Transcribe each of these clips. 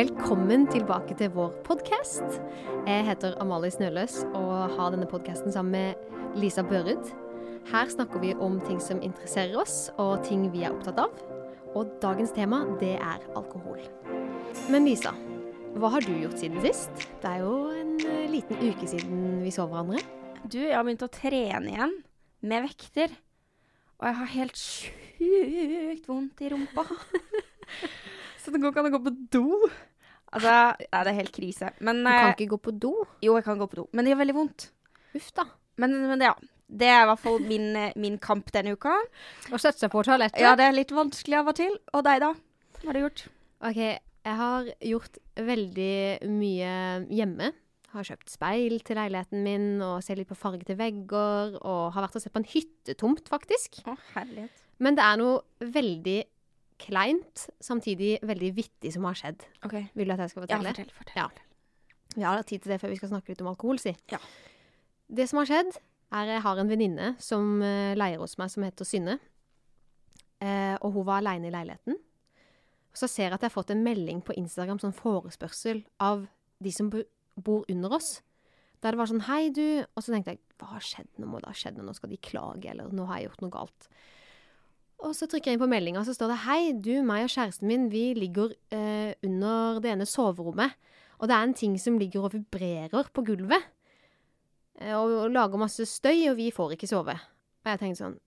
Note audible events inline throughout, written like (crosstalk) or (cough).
Velkommen tilbake til vår podkast. Jeg heter Amalie Snøløs og har denne podkasten sammen med Lisa Børud. Her snakker vi om ting som interesserer oss, og ting vi er opptatt av. Og dagens tema, det er alkohol. Men Lisa, hva har du gjort siden sist? Det er jo en eh, liten uke siden vi så hverandre. Du, jeg har begynt å trene igjen. Med vekter. Og jeg har helt sjukt vondt i rumpa. (laughs) Så det går ikke an å gå på do. Altså, ja, det er helt krise. Men Du kan eh, ikke gå på do. Jo, jeg kan gå på do. Men det gjør veldig vondt. Uff da. Men, men ja. Det er i hvert fall min, eh, min kamp denne uka. Å sette seg på toalettet. Ja, det er litt vanskelig av og til. Og deg, da? Hva har du gjort? OK, jeg har gjort veldig mye hjemme. Har kjøpt speil til leiligheten min og ser litt på farge til vegger. Og har vært og sett på en hyttetomt, faktisk. Å, herlighet. Men det er noe veldig kleint, samtidig veldig vittig som har skjedd. OK. Vil du at jeg skal fortelle? Ja, fortell. fortell. Ja. Vi har tid til det før vi skal snakke litt om alkohol, si. Ja. Det som har skjedd, er jeg har en venninne som eh, leier hos meg, som heter Synne. Eh, og hun var aleine i leiligheten. Og så ser jeg at jeg har fått en melding på Instagram, sånn forespørsel, av de som bor under oss. Der det var sånn 'Hei, du' Og så tenkte jeg 'Hva har skjedd? Nå må det ha skjedd noe. Nå skal de klage, eller nå har jeg gjort noe galt'. Og så trykker jeg inn på meldinga, så står det 'Hei, du, meg og kjæresten min, vi ligger eh, under det ene soverommet'. Og det er en ting som ligger og vibrerer på gulvet. eh, Og, og lager masse støy, og vi får ikke sove. Og jeg tenkte sånn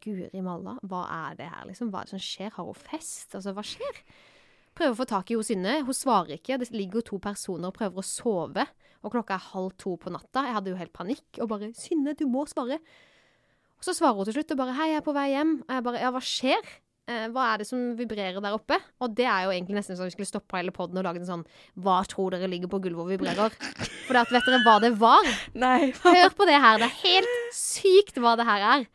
Guri malla, hva er det her, liksom? Hva er det som skjer? Har hun fest? Altså, hva skjer? Prøver å få tak i hun Synne. Hun svarer ikke. Det ligger to personer og prøver å sove. Og klokka er halv to på natta. Jeg hadde jo helt panikk og bare 'Synne, du må svare'. Og så svarer hun til slutt og bare 'Hei, jeg er på vei hjem'. Og jeg bare 'Ja, hva skjer?' Eh, hva er det som vibrerer der oppe? Og det er jo egentlig nesten sånn vi skulle stoppe hele poden og lage en sånn 'Hva tror dere ligger på gulvet og vibrerer?' For at, vet dere hva det var? Nei. Hør på det her. Det er helt sykt hva det her er.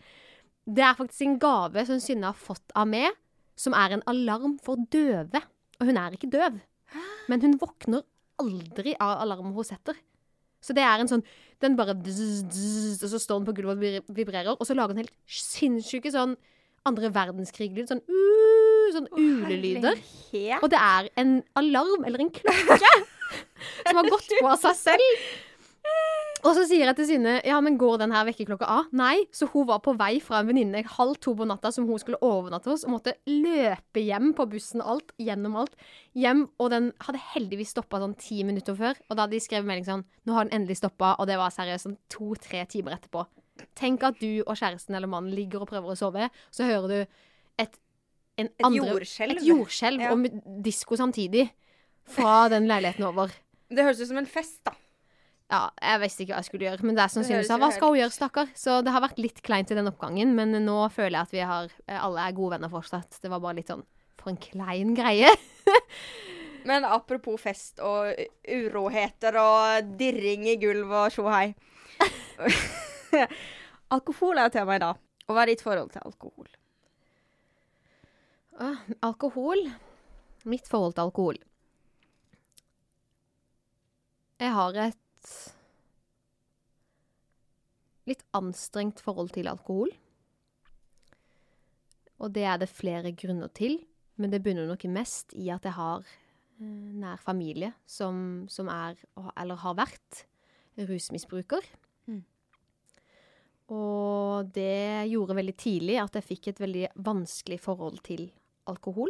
Det er faktisk en gave som Synne har fått av meg, som er en alarm for døve. Og hun er ikke døv. Men hun våkner aldri av alarmen hun setter. Så det er en sånn Den bare dzz, dzz, Og så står den på gulvet og vibrerer, og så lager den helt sinnssyke sånn andre verdenskrig-lyd. Sånn uh, sånn ulelyder. Og det er en alarm, eller en klokke, (laughs) som har gått på av seg selv. Og så sier jeg til Synne ja, men går den her vekkerklokka av? Nei. Så hun var på vei fra en venninne halv to på natta som hun skulle overnatte hos, og måtte løpe hjem på bussen alt, gjennom alt. Hjem, og den hadde heldigvis stoppa sånn ti minutter før. Og da hadde de skrevet melding sånn Nå har den endelig stoppa, og det var seriøst sånn to-tre timer etterpå. Tenk at du og kjæresten eller mannen ligger og prøver å sove, så hører du et en Et andre, jordskjelv. Et jordskjelv Ja. og disko samtidig. Fra den leiligheten over. Det høres ut som en fest, da. Ja, jeg visste ikke hva jeg skulle gjøre, men det er sannsynligvis hva skal hun gjøre, stakkar? Så det har vært litt kleint i den oppgangen, men nå føler jeg at vi har alle er gode venner fortsatt. Det var bare litt sånn for en klein greie. (laughs) Men apropos fest og uroheter og dirring i gulvet og tjohei. (laughs) alkohol er temaet tema i dag. Og hva er ditt forhold til alkohol? Ah, alkohol. Mitt forhold til alkohol. Jeg har et litt anstrengt forhold til alkohol. Og det er det flere grunner til, men det bunner nok mest i at jeg har eh, nær familie som, som er, eller har vært, rusmisbruker. Mm. Og det gjorde veldig tidlig at jeg fikk et veldig vanskelig forhold til alkohol.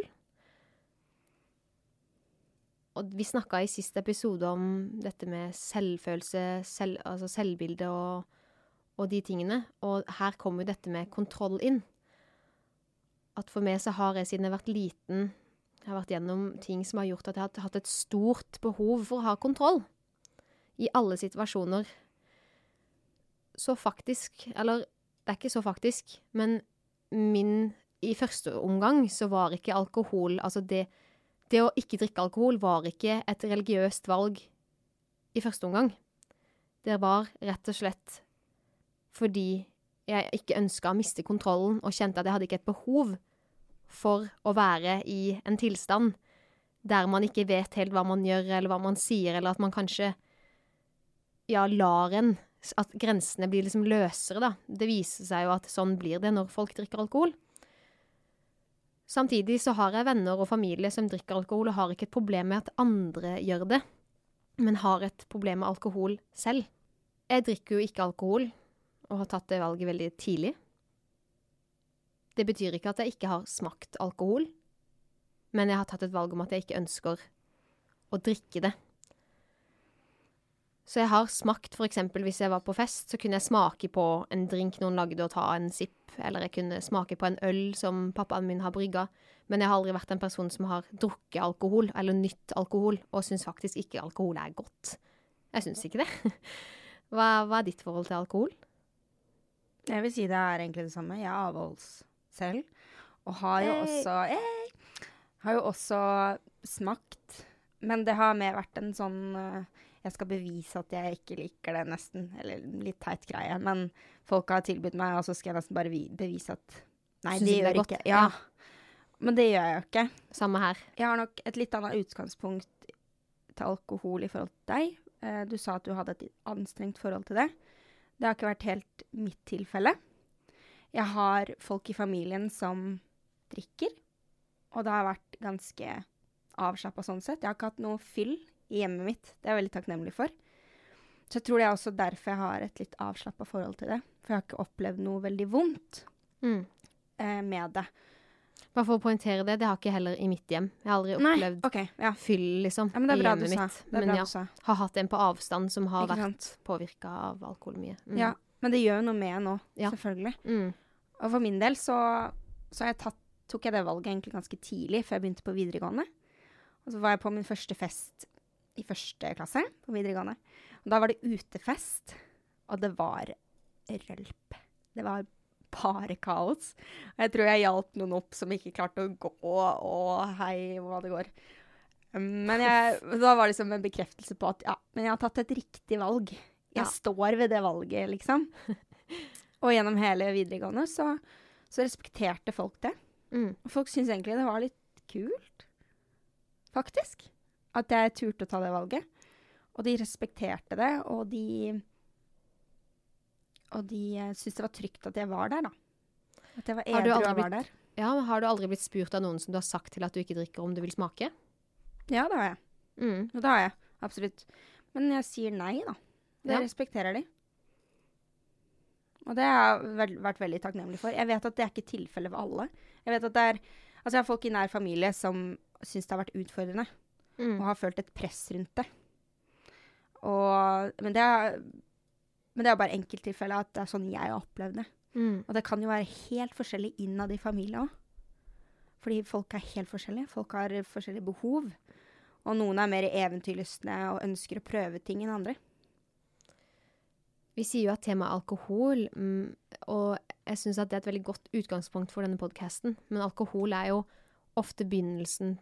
Og vi snakka i siste episode om dette med selvfølelse, selv, altså selvbilde og, og de tingene. Og her kommer jo dette med kontroll inn. At for meg så har jeg siden jeg har vært liten, jeg har vært gjennom ting som har gjort at jeg har hatt et stort behov for å ha kontroll. I alle situasjoner. Så faktisk, eller det er ikke så faktisk, men min I første omgang så var ikke alkohol Altså det, det å ikke drikke alkohol var ikke et religiøst valg i første omgang. Det var rett og slett fordi jeg ikke ønska å miste kontrollen og kjente at jeg hadde ikke et behov for å være i en tilstand der man ikke vet helt hva man gjør, eller hva man sier, eller at man kanskje ja, lar en At grensene blir liksom løsere, da. Det viser seg jo at sånn blir det når folk drikker alkohol. Samtidig så har jeg venner og familie som drikker alkohol, og har ikke et problem med at andre gjør det, men har et problem med alkohol selv. Jeg drikker jo ikke alkohol, og har tatt det valget veldig tidlig. Det betyr ikke at jeg ikke har smakt alkohol, men jeg har tatt et valg om at jeg ikke ønsker å drikke det. Så jeg har smakt, for eksempel hvis jeg var på fest, så kunne jeg smake på en drink noen lagde og ta en sipp, eller jeg kunne smake på en øl som pappaen min har brygga, men jeg har aldri vært en person som har drukket alkohol, eller nytt alkohol, og syns faktisk ikke alkohol er godt. Jeg syns ikke det. (laughs) Hva, hva, er ditt forhold til alkohol? Jeg vil si det er egentlig det samme. Jeg er avholds selv, og har jo Hey. også hey, Har jo også smakt, men det har mer vært en sånn eh, jeg skal bevise at jeg ikke liker det, nesten. Eller litt teit greie. Men folk har tilbudt meg, og så skal jeg nesten bare bevise at Nei, Synes det det gjør godt? ikke Ja. Men det gjør jeg jo ikke. Samme her. Jeg har nok et litt annet utgangspunkt til alkohol i forhold til deg. Eh, du sa at du hadde et anstrengt forhold til det. Det har ikke vært helt mitt tilfelle. Jeg har folk i familien som drikker, og det har vært ganske avslappa sånn sett. Jeg har ikke hatt noe fyll i hjemmet mitt. Det er jeg veldig takknemlig for. Så jeg tror det er også derfor jeg har et litt avslappa forhold til det. For jeg har ikke opplevd noe veldig vondt Mm. eh, med det. Bare for å poengtere det, det har ikke heller i mitt hjem. Jeg har aldri opplevd okay, Ja. fyll, liksom, ja men det i er hjemmet sa. mitt. Men ja, har hatt en på avstand som har Ikke vært påvirka av alkohol mye. Mm. Ja, men det gjør jo noe med nå, Ja. selvfølgelig. Mm. Og for min del så, så har jeg tatt, tok jeg det valget egentlig ganske tidlig, før jeg begynte på videregående. Og så var jeg på min første fest i første klasse på videregående. Og da var det utefest, og det var rølp. Det var bare kaos. Jeg tror jeg hjalp noen opp som ikke klarte å gå, og hei, hva det går. Men jeg, da var det liksom en bekreftelse på at ja, men jeg har tatt et riktig valg. Jeg Ja. står ved det valget, liksom. (laughs) Og gjennom hele videregående så, så respekterte folk det. Mm. Og folk syntes egentlig det var litt kult, faktisk. At jeg turte å ta det valget. Og de respekterte det, og de Og de eh, syntes det var trygt at jeg var der, da. At jeg var edru og var der. Ja, Har du aldri blitt spurt av noen som du har sagt til at du ikke drikker, om du vil smake? Ja, det har jeg. Mm. Og det har jeg. Absolutt. Men jeg sier nei, da. Det Ja. respekterer de. Og det har jeg vært veldig takknemlig for. Jeg vet at det er ikke tilfellet for alle. Jeg vet at det er Altså, jeg har folk i nær familie som syns det har vært utfordrende, Mm. og har følt et press rundt det. Og Men det er men det er bare enkelttilfeller at det er sånn jeg har opplevd det. Mm. Og det kan jo være helt forskjellig innad i familien òg. Fordi folk er helt forskjellige. Folk har forskjellige behov. Og noen er mer eventyrlystne og ønsker å prøve ting enn andre. Vi sier jo at temaet er alkohol, mm, og jeg syns at det er et veldig godt utgangspunkt for denne podkasten. Men alkohol er jo ofte begynnelsen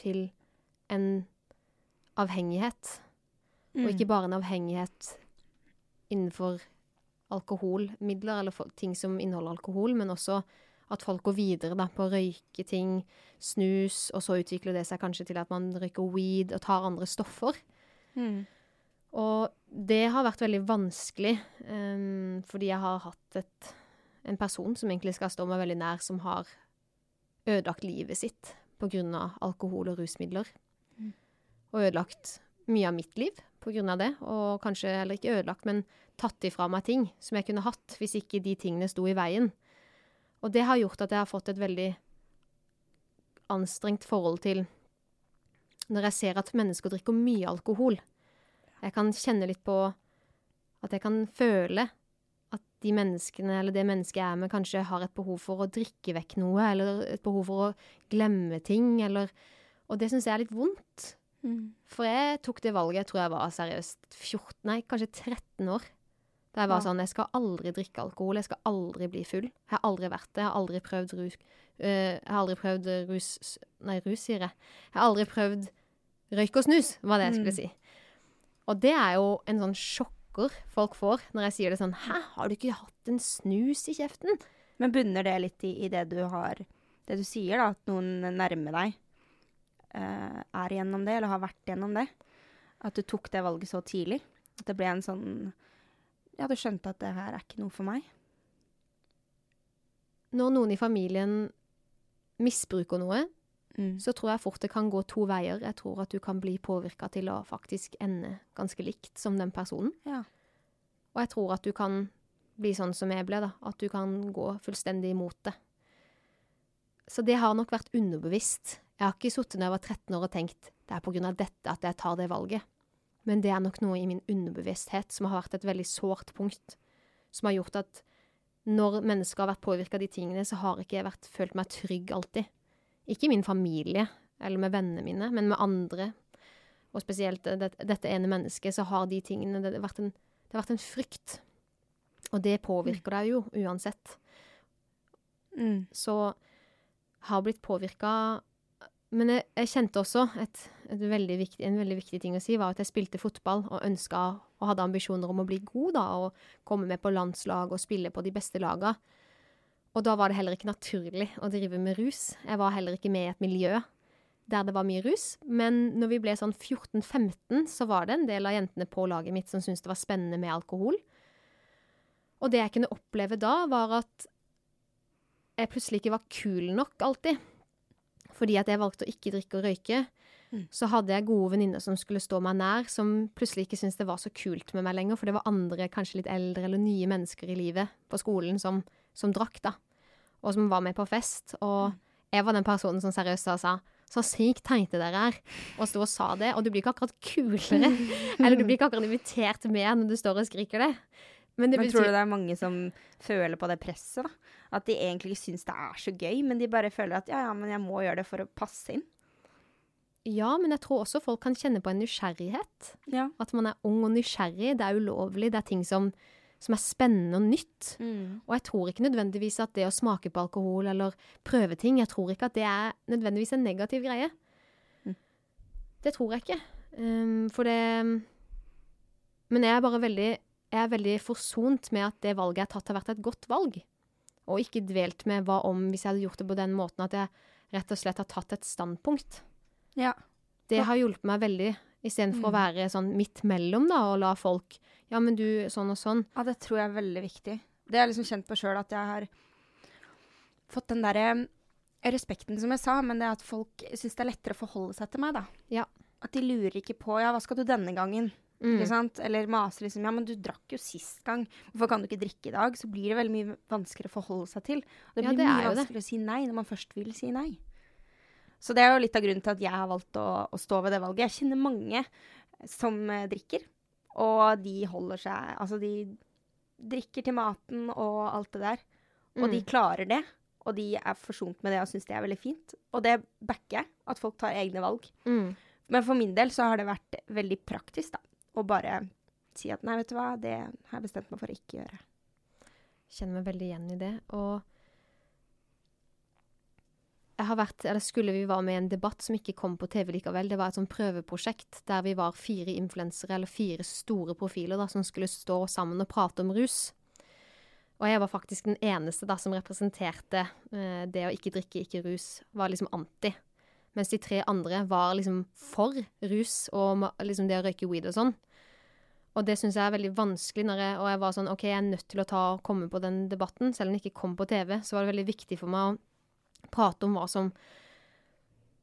til en avhengighet. Og ikke bare en avhengighet innenfor alkoholmidler eller for, ting som inneholder alkohol, men også at folk går videre da, på å røyke ting, snus, og så utvikler det seg kanskje til at man røyker weed og tar andre stoffer. Mm. Og det har vært veldig vanskelig, um, fordi jeg har hatt et, en person som egentlig skal stå meg veldig nær, som har ødelagt livet sitt pga. alkohol og rusmidler. Og ødelagt mye av mitt liv pga. det. Og kanskje heller ikke ødelagt, men tatt ifra meg ting som jeg kunne hatt hvis ikke de tingene sto i veien. Og det har gjort at jeg har fått et veldig anstrengt forhold til når jeg ser at mennesker drikker mye alkohol. Jeg kan kjenne litt på at jeg kan føle at de menneskene, eller det mennesket jeg er med, kanskje har et behov for å drikke vekk noe, eller et behov for å glemme ting, eller Og det syns jeg er litt vondt. Mm. For jeg tok det valget, jeg tror jeg var seriøst 14, nei, kanskje 13 år. Da jeg var Ja. sånn Jeg skal aldri drikke alkohol, jeg skal aldri bli full. Jeg har aldri vært det. Jeg har aldri prøvd rus eh, Jeg har aldri prøvd rus Nei, rus, sier jeg. Jeg har aldri prøvd røyk og snus, var det jeg skulle Mm. si. Og det er jo en sånn sjokker folk får når jeg sier det sånn Hæ, har du ikke hatt en snus i kjeften? Men bunner det litt i, i det du har Det du sier, da, at noen nærmer deg eh, er igjennom det, eller har vært gjennom det? At du tok det valget så tidlig? At det ble en sånn Ja, du skjønte at det her er ikke noe for meg? Når noen i familien misbruker noe, Mm. så tror jeg fort det kan gå to veier. Jeg tror at du kan bli påvirka til å faktisk ende ganske likt som den personen. Ja. Og jeg tror at du kan bli sånn som jeg ble, da. At du kan gå fullstendig imot det. Så det har nok vært underbevisst. Jeg har ikke sittet når jeg var 13 år og tenkt det er på grunn av dette at jeg tar det valget. Men det er nok noe i min underbevissthet som har vært et veldig sårt punkt. Som har gjort at når mennesker har vært påvirka av de tingene, så har ikke jeg vært, følt meg trygg alltid. Ikke i min familie eller med vennene mine, men med andre. Og spesielt det, dette ene mennesket, så har de tingene Det har vært en, det har vært en frykt. Og det påvirker deg jo uansett. Mm. Så har blitt påvirka Men jeg, jeg kjente også et, et veldig viktig, en veldig viktig ting å si, var at jeg spilte fotball og ønska og hadde ambisjoner om å bli god, da, og komme med på landslag og spille på de beste laga. Og da var det heller ikke naturlig å drive med rus. Jeg var heller ikke med i et miljø der det var mye rus. Men når vi ble sånn 14-15, så var det en del av jentene på laget mitt som syntes det var spennende med alkohol. Og det jeg kunne oppleve da, var at jeg plutselig ikke var kul nok alltid. Fordi at jeg valgte å ikke drikke og røyke. Mm. Så hadde jeg gode venninner som skulle stå meg nær, som plutselig ikke syntes det var så kult med meg lenger, for det var andre, kanskje litt eldre eller nye mennesker i livet på skolen som, som drakk, da. Og som var med på fest. Og jeg var den personen som seriøst sa så sykt teite dere er. Og sto og sa det. Og du blir ikke akkurat kulere. (laughs) eller du blir ikke akkurat invitert med når du står og skriker det. Men det Men betyr tror du det er mange som føler på det presset, da? At de egentlig ikke syns det er så gøy, men de bare føler at ja, ja, men jeg må gjøre det for å passe inn. Ja, men jeg tror også folk kan kjenne på en nysgjerrighet. Ja. At man er ung og nysgjerrig. Det er ulovlig. Det er ting som, som er spennende og nytt. Og jeg tror ikke nødvendigvis at det å smake på alkohol eller prøve ting, jeg tror ikke at det er nødvendigvis en negativ greie. Mm. Det tror jeg ikke. Um, for det Men jeg er bare veldig, jeg er veldig forsont med at det valget jeg har tatt, har vært et godt valg. Og ikke dvelt med hva om hvis jeg hadde gjort det på den måten at jeg rett og slett har tatt et standpunkt. Ja. Det har hjulpet meg veldig, istedenfor å Mm. være sånn midt mellom, da, og la folk Ja, men du, sånn og sånn. Ja, det tror jeg er veldig viktig. Det har jeg liksom kjent på sjøl, at jeg har fått den derre respekten, som jeg sa, men det at folk syns det er lettere å forholde seg til meg, da. Ja. At de lurer ikke på ja, hva skal du denne gangen? Mm. Ikke sant? Eller maser liksom ja, men du drakk jo sist gang, hvorfor kan du ikke drikke i dag? Så blir det veldig mye vanskeligere å forholde seg til. Og det Ja, blir det mye vanskeligere det. å si nei når man først vil si nei. Så det er jo litt av grunnen til at jeg har valgt å, å stå ved det valget. Jeg kjenner mange som eh, drikker, og de holder seg Altså, de drikker til maten og alt det der. Og de Mm. klarer det. Og de er forsont med det og syns det er veldig fint. Og det backer jeg, at folk tar egne valg. Mm. Men for min del så har det vært veldig praktisk, da. Å bare si at nei, vet du hva, det har jeg bestemt meg for å ikke gjøre. Kjenner meg veldig igjen i det. Og jeg har vært, eller skulle vi være med i en debatt som ikke kom på TV likevel. Det var et sånn prøveprosjekt der vi var fire influensere, eller fire store profiler, da, som skulle stå sammen og prate om rus. Og jeg var faktisk den eneste da som representerte eh, det å ikke drikke, ikke rus. Var liksom anti. Mens de tre andre var liksom for rus og liksom det å røyke weed og sånn. Og det syns jeg er veldig vanskelig. Jeg, og jeg var sånn OK, jeg er nødt til å ta, og komme på den debatten. Selv om den ikke kom på TV, så var det veldig viktig for meg å prate om hva som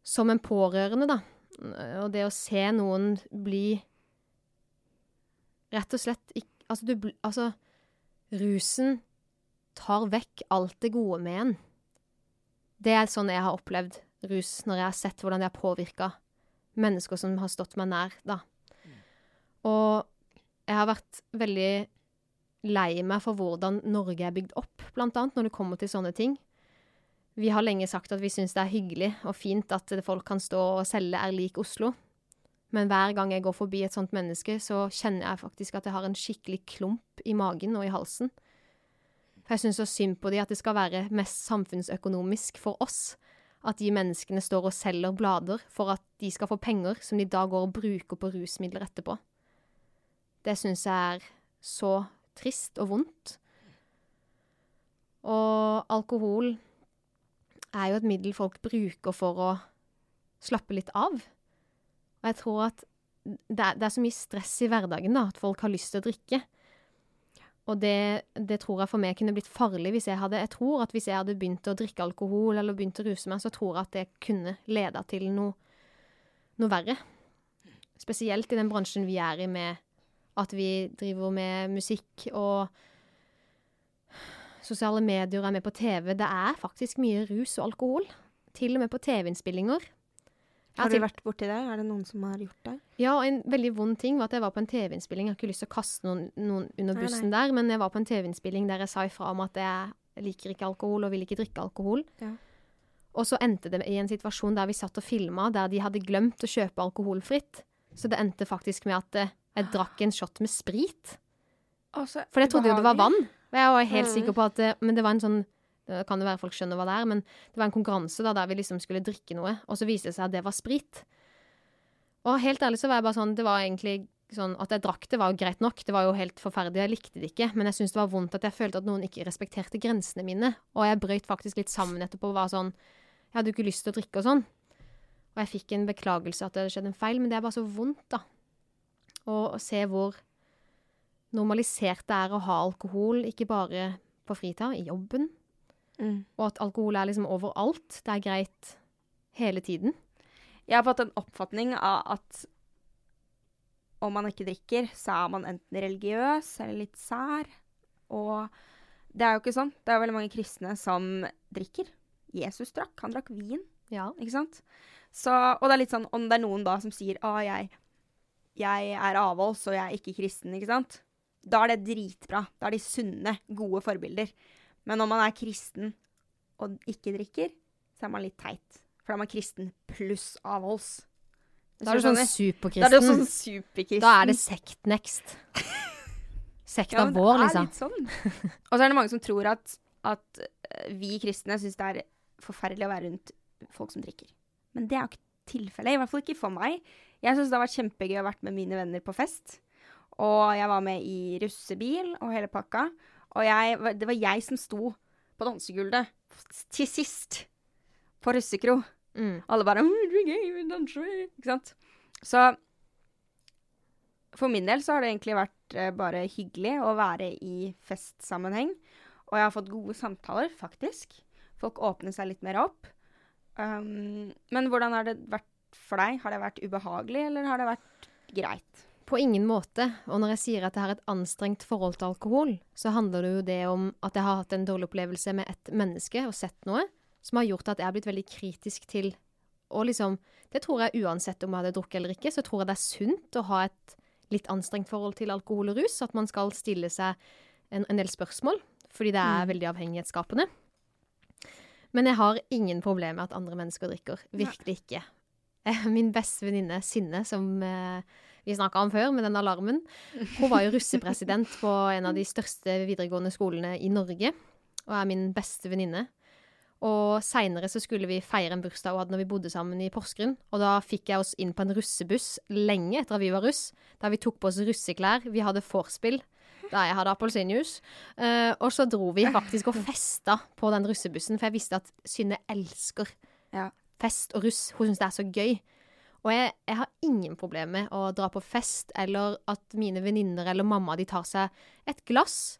Som en pårørende, da. Og det å se noen bli Rett og slett ikke Altså, du Altså, rusen tar vekk alt det gode med en. Det er sånn jeg har opplevd rus, når jeg har sett hvordan det har påvirka mennesker som har stått meg nær, da. Og jeg har vært veldig lei meg for hvordan Norge er bygd opp, blant annet, når det kommer til sånne ting. Vi har lenge sagt at vi syns det er hyggelig og fint at folk kan stå og selge er lik Oslo. Men hver gang jeg går forbi et sånt menneske, så kjenner jeg faktisk at jeg har en skikkelig klump i magen og i halsen. For jeg syns så synd på de at det skal være mest samfunnsøkonomisk for oss at de menneskene står og selger blader for at de skal få penger som de da går og bruker på rusmidler etterpå. Det syns jeg er så trist og vondt. Og alkohol er jo et middel folk bruker for å slappe litt av. Og jeg tror at det er, det er så mye stress i hverdagen da, at folk har lyst til å drikke. Og det, det tror jeg for meg kunne blitt farlig hvis jeg hadde Jeg tror at hvis jeg hadde begynt å drikke alkohol eller begynt å ruse meg, så tror jeg at det kunne leda til noe, noe verre. Spesielt i den bransjen vi er i med at vi driver med musikk og sosiale medier er med på TV. Det er faktisk mye rus og alkohol. Til og med på TV-innspillinger. Har du vært borti det? Er det noen som har gjort det? Ja, og en veldig vond ting var at jeg var på en TV-innspilling. Jeg har ikke lyst til å kaste noen, noen under Nei, bussen der, men jeg var på en TV-innspilling der jeg sa ifra om at jeg liker ikke alkohol og vil ikke drikke alkohol. Ja. Og så endte det i en situasjon der vi satt og filma, der de hadde glemt å kjøpe alkoholfritt. Så det endte faktisk med at eh, jeg drakk en shot med sprit. For jeg trodde jo det var vann. Og jeg var helt Mm. sikker på at Men det var en sånn Det kan jo være folk skjønner hva det er, men det var en konkurranse da, der vi liksom skulle drikke noe, og så viste det seg at det var sprit. Og helt ærlig så var jeg bare sånn Det var egentlig sånn At jeg drakk det, var jo greit nok. Det var jo helt forferdelig, jeg likte det ikke. Men jeg syntes det var vondt at jeg følte at noen ikke respekterte grensene mine. Og jeg brøyt faktisk litt sammen etterpå og var sånn Jeg hadde jo ikke lyst til å drikke og sånn. Og jeg fikk en beklagelse at det hadde skjedd en feil, men det er bare så vondt, da. Å se hvor normalisert det er å ha alkohol, ikke bare på fritida, i jobben. Mm. Og at alkohol er liksom overalt. Det er greit hele tiden. Jeg har fått en oppfatning av at om man ikke drikker, så er man enten religiøs eller litt sær. Og det er jo ikke sånn. Det er veldig mange kristne som drikker. Jesus drakk. Han drakk vin, Ja. ikke sant? Så, og det er litt sånn om det er noen da som sier at jeg, jeg er avholds og jeg er ikke kristen, ikke sant? Da er det dritbra. Da er de sunne, gode forbilder. Men når man er kristen og ikke drikker, så er man litt teit. For da er man kristen pluss avholds. Da er du sånn superkristen. Da er sånn superkristen. Da er det sekt next. Sekta men det vår, liksom. sånn. Og så er det mange som tror at, at eh, vi kristne syns det er forferdelig å være rundt folk som drikker. Men det er jo ikke tilfellet. I hvert fall ikke for meg. Jeg syns det har vært kjempegøy å vært med mine venner på fest. Og jeg var med i russebil og hele pakka. Og jeg, det var jeg som sto på dansegulvet til sist på russekro. Mm. Alle bare du er gay, vi danser», Ikke sant? Så for min del så har det egentlig vært eh, bare hyggelig å være i festsammenheng. Og jeg har fått gode samtaler, faktisk. Folk åpner seg litt mer opp. Um, men hvordan har det vært for deg? Har det vært ubehagelig, eller har det vært greit? På ingen måte. Og når jeg sier at jeg har et anstrengt forhold til alkohol, så handler det jo det om at jeg har hatt en dårlig opplevelse med et menneske og sett noe som har gjort at jeg har blitt veldig kritisk til Og liksom Det tror jeg uansett om jeg hadde drukket eller ikke, så tror jeg det er sunt å ha et litt anstrengt forhold til alkohol og rus. At man skal stille seg en, en del spørsmål, fordi det er Mm. veldig avhengighetsskapende. Men jeg har ingen problemer med at andre mennesker drikker. Virkelig ikke. Eh, Min beste venninne Sinne, som eh, vi snakka om før, med den alarmen, hun var jo russepresident på en av de største videregående skolene i Norge, og er min beste venninne. Og seinere så skulle vi feire en bursdag hun hadde når vi bodde sammen i Porsgrunn. Og da fikk jeg oss inn på en russebuss lenge etter at vi var russ, der vi tok på oss russeklær. Vi hadde vorspiel, da jeg hadde appelsinjuice. Uh, og så dro vi faktisk og festa på den russebussen, for jeg visste at Synne elsker Ja. fest og russ. Hun syns det er så gøy. Og jeg, jeg har ingen problemer med å dra på fest, eller at mine venninner eller mamma de tar seg et glass.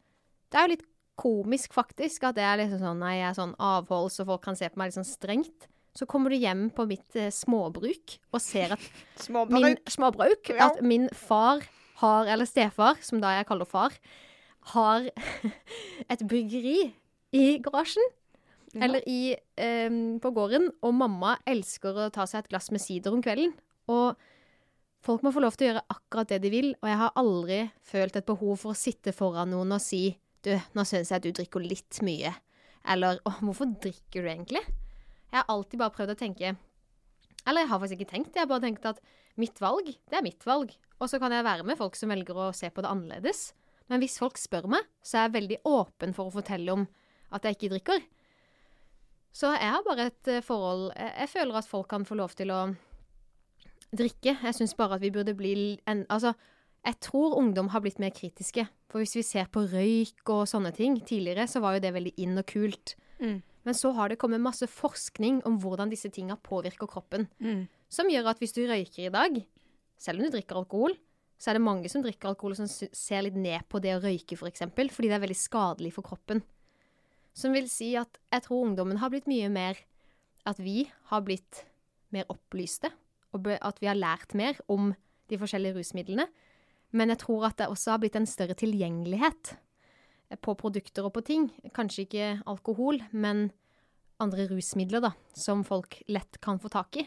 Det er jo litt komisk, faktisk, at jeg er liksom sånn, nei, jeg er sånn avholds, og folk kan se på meg litt sånn strengt. Så kommer du hjem på mitt eh, småbruk og ser at (laughs) min småbruk, Ja. at min far har, eller stefar, som da jeg kaller far, har (laughs) et bryggeri i garasjen. Eller i, eh, på gården. Og mamma elsker å ta seg et glass med sider om kvelden. Og folk må få lov til å gjøre akkurat det de vil. Og jeg har aldri følt et behov for å sitte foran noen og si Du, nå syns jeg at du drikker litt mye. Eller Å, hvorfor drikker du egentlig? Jeg har alltid bare prøvd å tenke Eller jeg har faktisk ikke tenkt. Jeg har bare tenkt at mitt valg, det er mitt valg. Og så kan jeg være med folk som velger å se på det annerledes. Men hvis folk spør meg, så er jeg veldig åpen for å fortelle om at jeg ikke drikker. Så jeg har bare et eh, forhold Jeg, føler at folk kan få lov til å drikke. Jeg syns bare at vi burde bli en, Altså, jeg tror ungdom har blitt mer kritiske. For hvis vi ser på røyk og sånne ting tidligere, så var jo det veldig inn og kult. Mm. Men så har det kommet masse forskning om hvordan disse tinga påvirker kroppen. Mm. Som gjør at hvis du røyker i dag, selv om du drikker alkohol, så er det mange som drikker alkohol som ser litt ned på det å røyke, f.eks., for fordi det er veldig skadelig for kroppen. Som vil si at jeg tror ungdommen har blitt mye mer At vi har blitt mer opplyste, og at vi har lært mer om de forskjellige rusmidlene. Men jeg tror at det også har blitt en større tilgjengelighet på produkter og på ting. Kanskje ikke alkohol, men andre rusmidler da, som folk lett kan få tak i.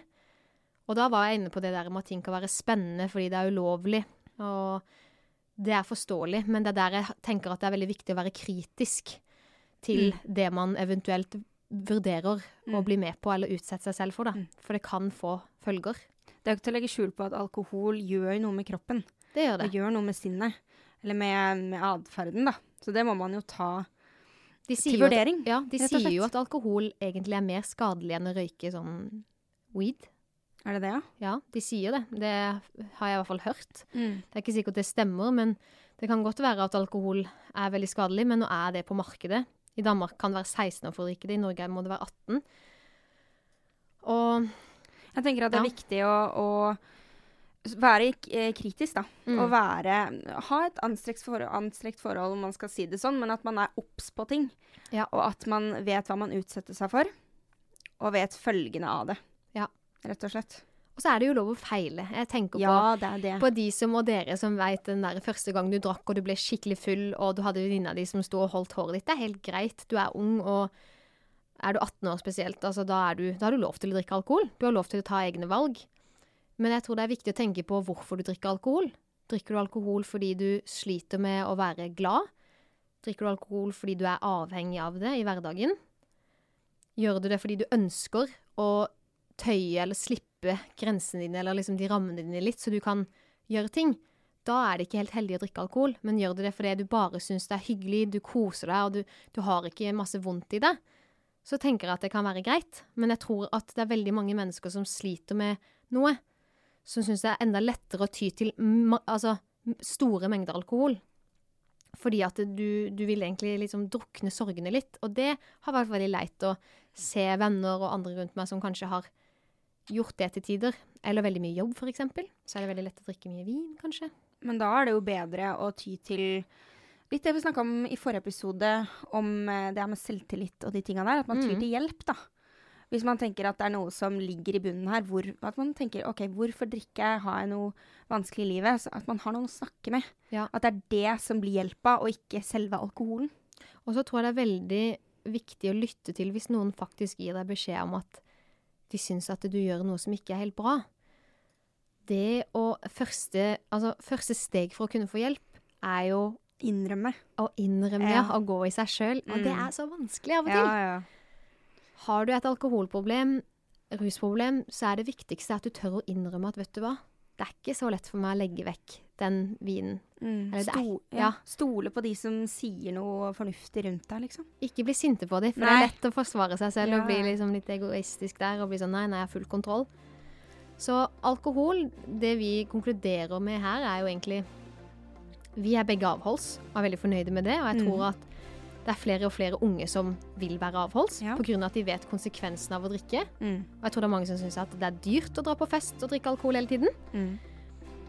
Og da var jeg inne på det der med at ting kan være spennende fordi det er ulovlig. Og det er forståelig, men det er der jeg tenker at det er veldig viktig å være kritisk til det man eventuelt vurderer å Mm. bli med på eller utsette seg selv for. da. Mm. For det kan få følger. Det er jo ikke til å legge skjul på at alkohol gjør noe med kroppen. Det gjør Det det. gjør noe med sinnet. Eller med, med atferden, da. Så det må man jo ta De til vurdering. at, ja, de sier jo at alkohol egentlig er mer skadelig enn å røyke sånn weed. Er det det, ja? Ja, de sier det. Det har jeg i hvert fall hørt. Mm. Det er ikke sikkert det stemmer, men det kan godt være at alkohol er veldig skadelig, men nå er det på markedet. I Danmark kan det være 16 år for å drikke det, i Norge må det være 18. Og Jeg tenker at det er Ja. viktig å, å være eh, kritisk, da. Mm. Og være Ha et anstrengt forhold, anstrekt forhold, om man skal si det sånn, men at man er obs på ting. Ja. Og at man vet hva man utsetter seg for, og vet følgene av det. Ja. Rett og slett. Og så er det jo lov å feile. Jeg tenker Ja, det er det. på, på de som og dere som veit den der første gang du drakk og du ble skikkelig full, og du hadde venninna di som sto og holdt håret ditt. Det er helt greit. Du er ung, og er du 18 år spesielt, altså da, er du, da har du lov til å drikke alkohol. Du har lov til å ta egne valg. Men jeg tror det er viktig å tenke på hvorfor du drikker alkohol. Drikker du alkohol fordi du sliter med å være glad? Drikker du alkohol fordi du er avhengig av det i hverdagen? Gjør du det fordi du ønsker å tøye eller slippe grensene dine, eller liksom de rammene dine litt, så du kan gjøre ting? Da er det ikke helt heldig å drikke alkohol, men gjør du det fordi du bare syns det er hyggelig, du koser deg, og du, du har ikke masse vondt i det, så tenker jeg at det kan være greit. Men jeg tror at det er veldig mange mennesker som sliter med noe, som syns det er enda lettere å ty til altså, store mengder alkohol. Fordi at du, du vil egentlig liksom drukne sorgene litt. Og det har vært veldig leit å se venner og andre rundt meg som kanskje har gjort det til tider. Eller veldig mye jobb, f.eks. Så er det veldig lett å drikke mye vin, kanskje. Men da er det jo bedre å ty til litt det vi snakka om i forrige episode, om eh, det her med selvtillit og de tinga der. At man tyr Mm. til hjelp, da. Hvis man tenker at det er noe som ligger i bunnen her, hvor, at man tenker OK, hvorfor drikker jeg, har jeg noe vanskelig i livet? Så at man har noen å snakke med. Ja. At det er det som blir hjelpa, og ikke selve alkoholen. Og så tror jeg det er veldig viktig å lytte til hvis noen faktisk gir deg beskjed om at de syns at du gjør noe som ikke er helt bra. Det å første, altså, første steg for å kunne få hjelp er jo Innrømme. å innrømme Ja. ja. å gå i seg sjøl. Og det Mm. er så vanskelig av og Ja, til. ja. Har du et alkoholproblem, rusproblem, så er det viktigste at du tør å innrømme at vet du hva, det er ikke så lett for meg å legge vekk den vinen. Mm. Eller det er- Sto, ja. ja. Stole på de som sier noe fornuftig rundt deg, liksom. Ikke bli sinte på dem, for det er lett å forsvare seg selv Ja, og bli liksom litt egoistisk der og bli sånn nei, nei, jeg har full kontroll. Så alkohol, det vi konkluderer med her, er jo egentlig Vi er begge avholds og er veldig fornøyde med det, og jeg Mm. tror at det er flere og flere unge som vil være avholds, Ja. av at de vet konsekvensen av å drikke. Mm. Og jeg tror det er mange som syns at det er dyrt å dra på fest og drikke alkohol hele tiden. Mm.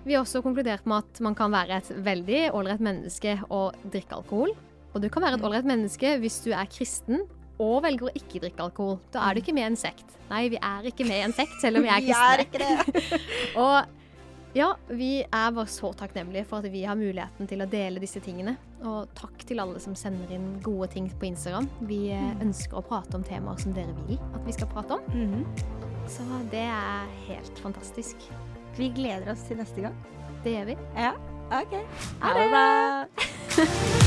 Vi har også konkludert med at man kan være et veldig ålreit menneske og drikke alkohol. Og du kan være et Mm. ålreit menneske hvis du er kristen og velger å ikke drikke alkohol. Da er du ikke med i en sekt. Nei, vi er ikke med i en sekt, selv om (laughs) vi er Vi er ikke det. (laughs) Og ja, vi er bare så takknemlige for at vi har muligheten til å dele disse tingene. Og takk til alle som sender inn gode ting på Instagram. Vi eh, Mm. ønsker å prate om temaer som dere vil at vi skal prate om. Mhm. Så det er helt fantastisk. Vi gleder oss til neste gang. Det gjør vi. Ja, OK. Ha det! (laughs)